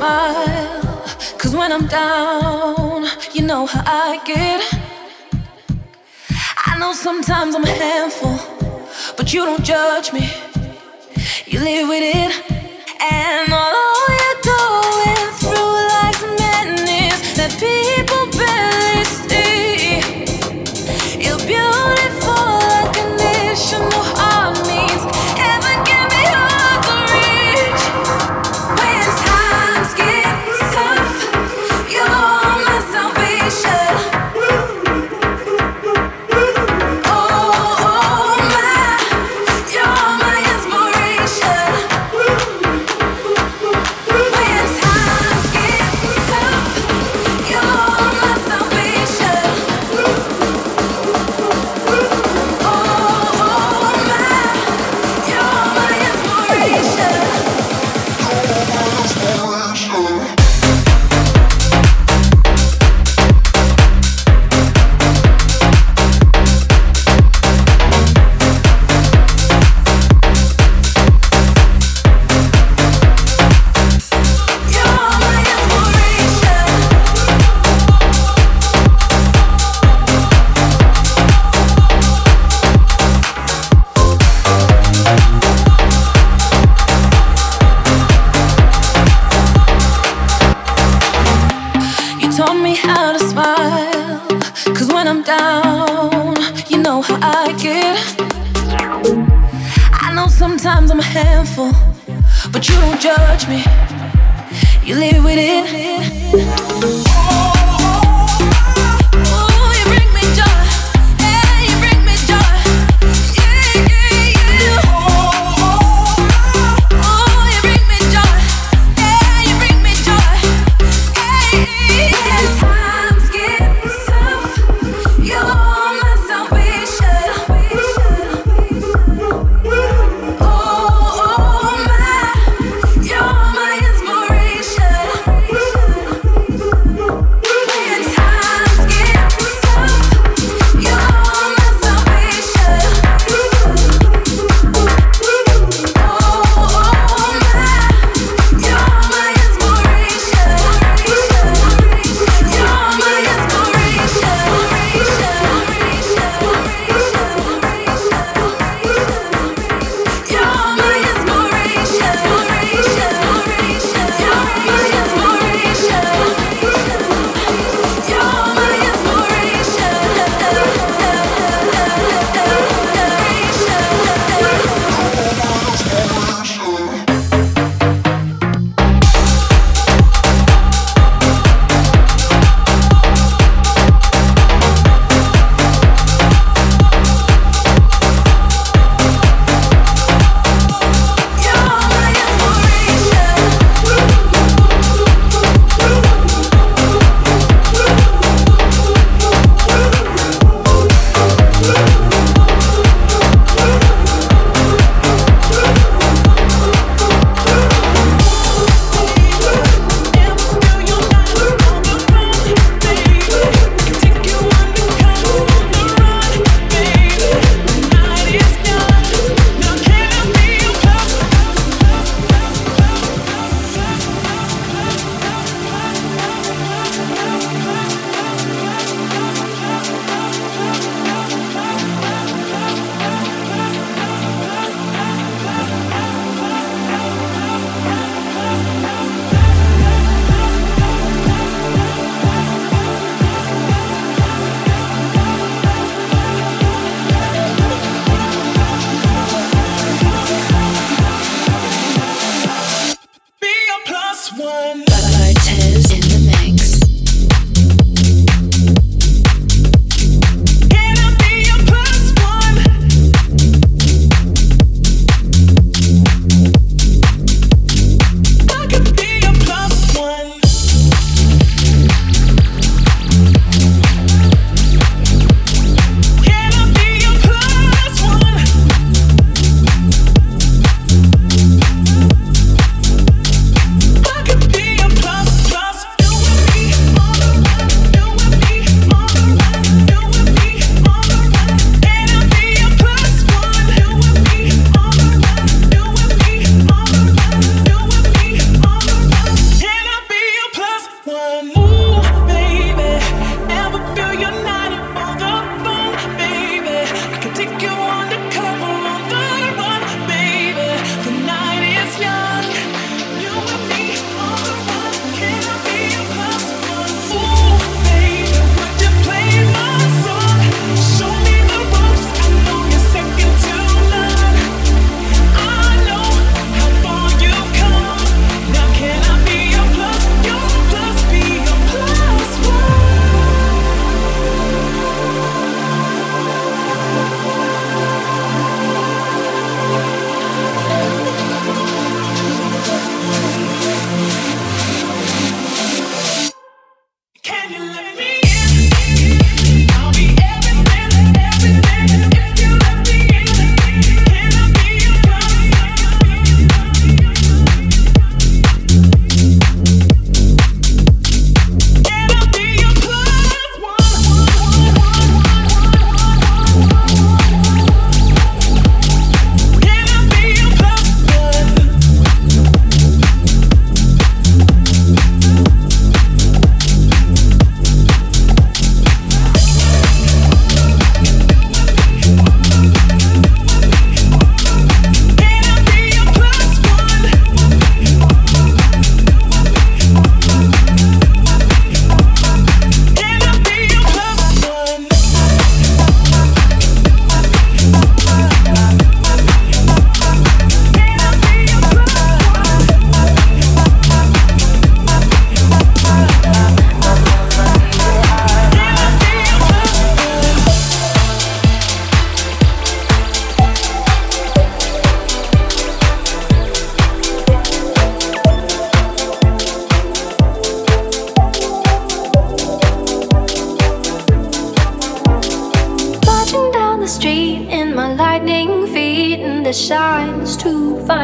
smile. Cause when I'm down, you know how I get. I know sometimes I'm a handful, but you don't judge me. You live with it, and all down, you know how I get. I know sometimes I'm a handful, but you don't judge me. You live with it.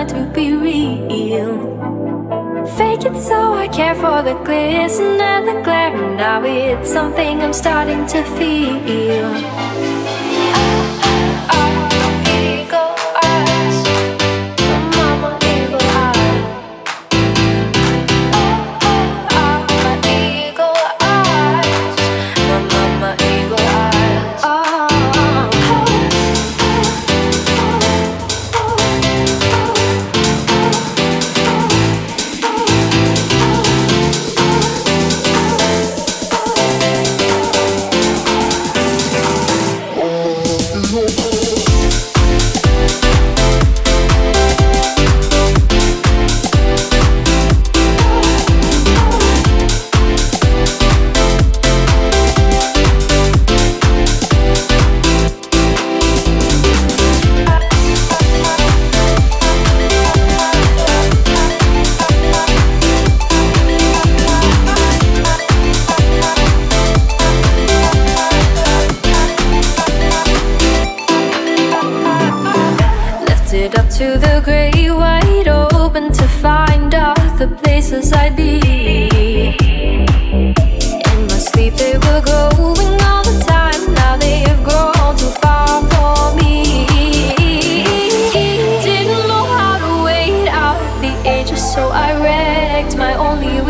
To be real. Fake it so I care for the glisten and the glare. Now it's something I'm starting to feel.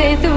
закриту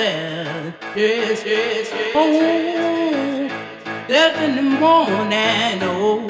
there. Yes, yes, yes. Oh, yes, yes, yes, yes, yes. in the morning. Oh.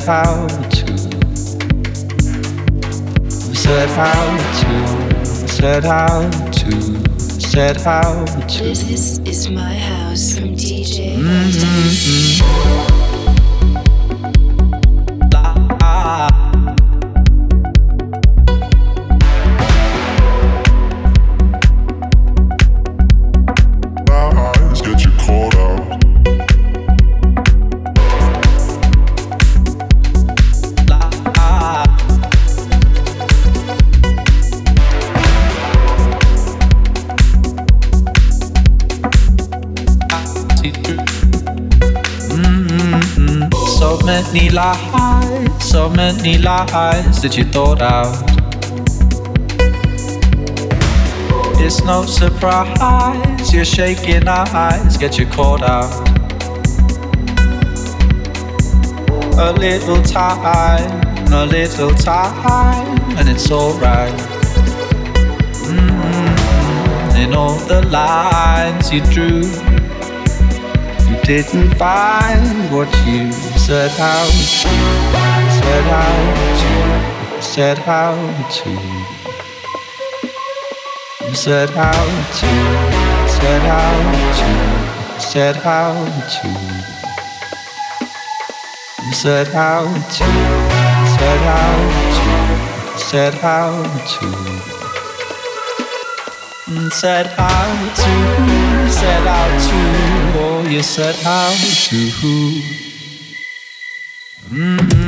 said how to. Said how to. Said how to. Said how to. This is my house from DJ. Mm-hmm. many lies that you thought out. It's no surprise you're shaking eyes get you caught out. A little time, a little time, and it's alright. Mm-hmm. In all the lines you drew, you didn't find what you set out. Set out to, set out to, set out to, set out to, set out to, set out to, set out to, set out to, set out to, said how to, oh you set out to. Mm-hmm.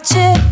watch it.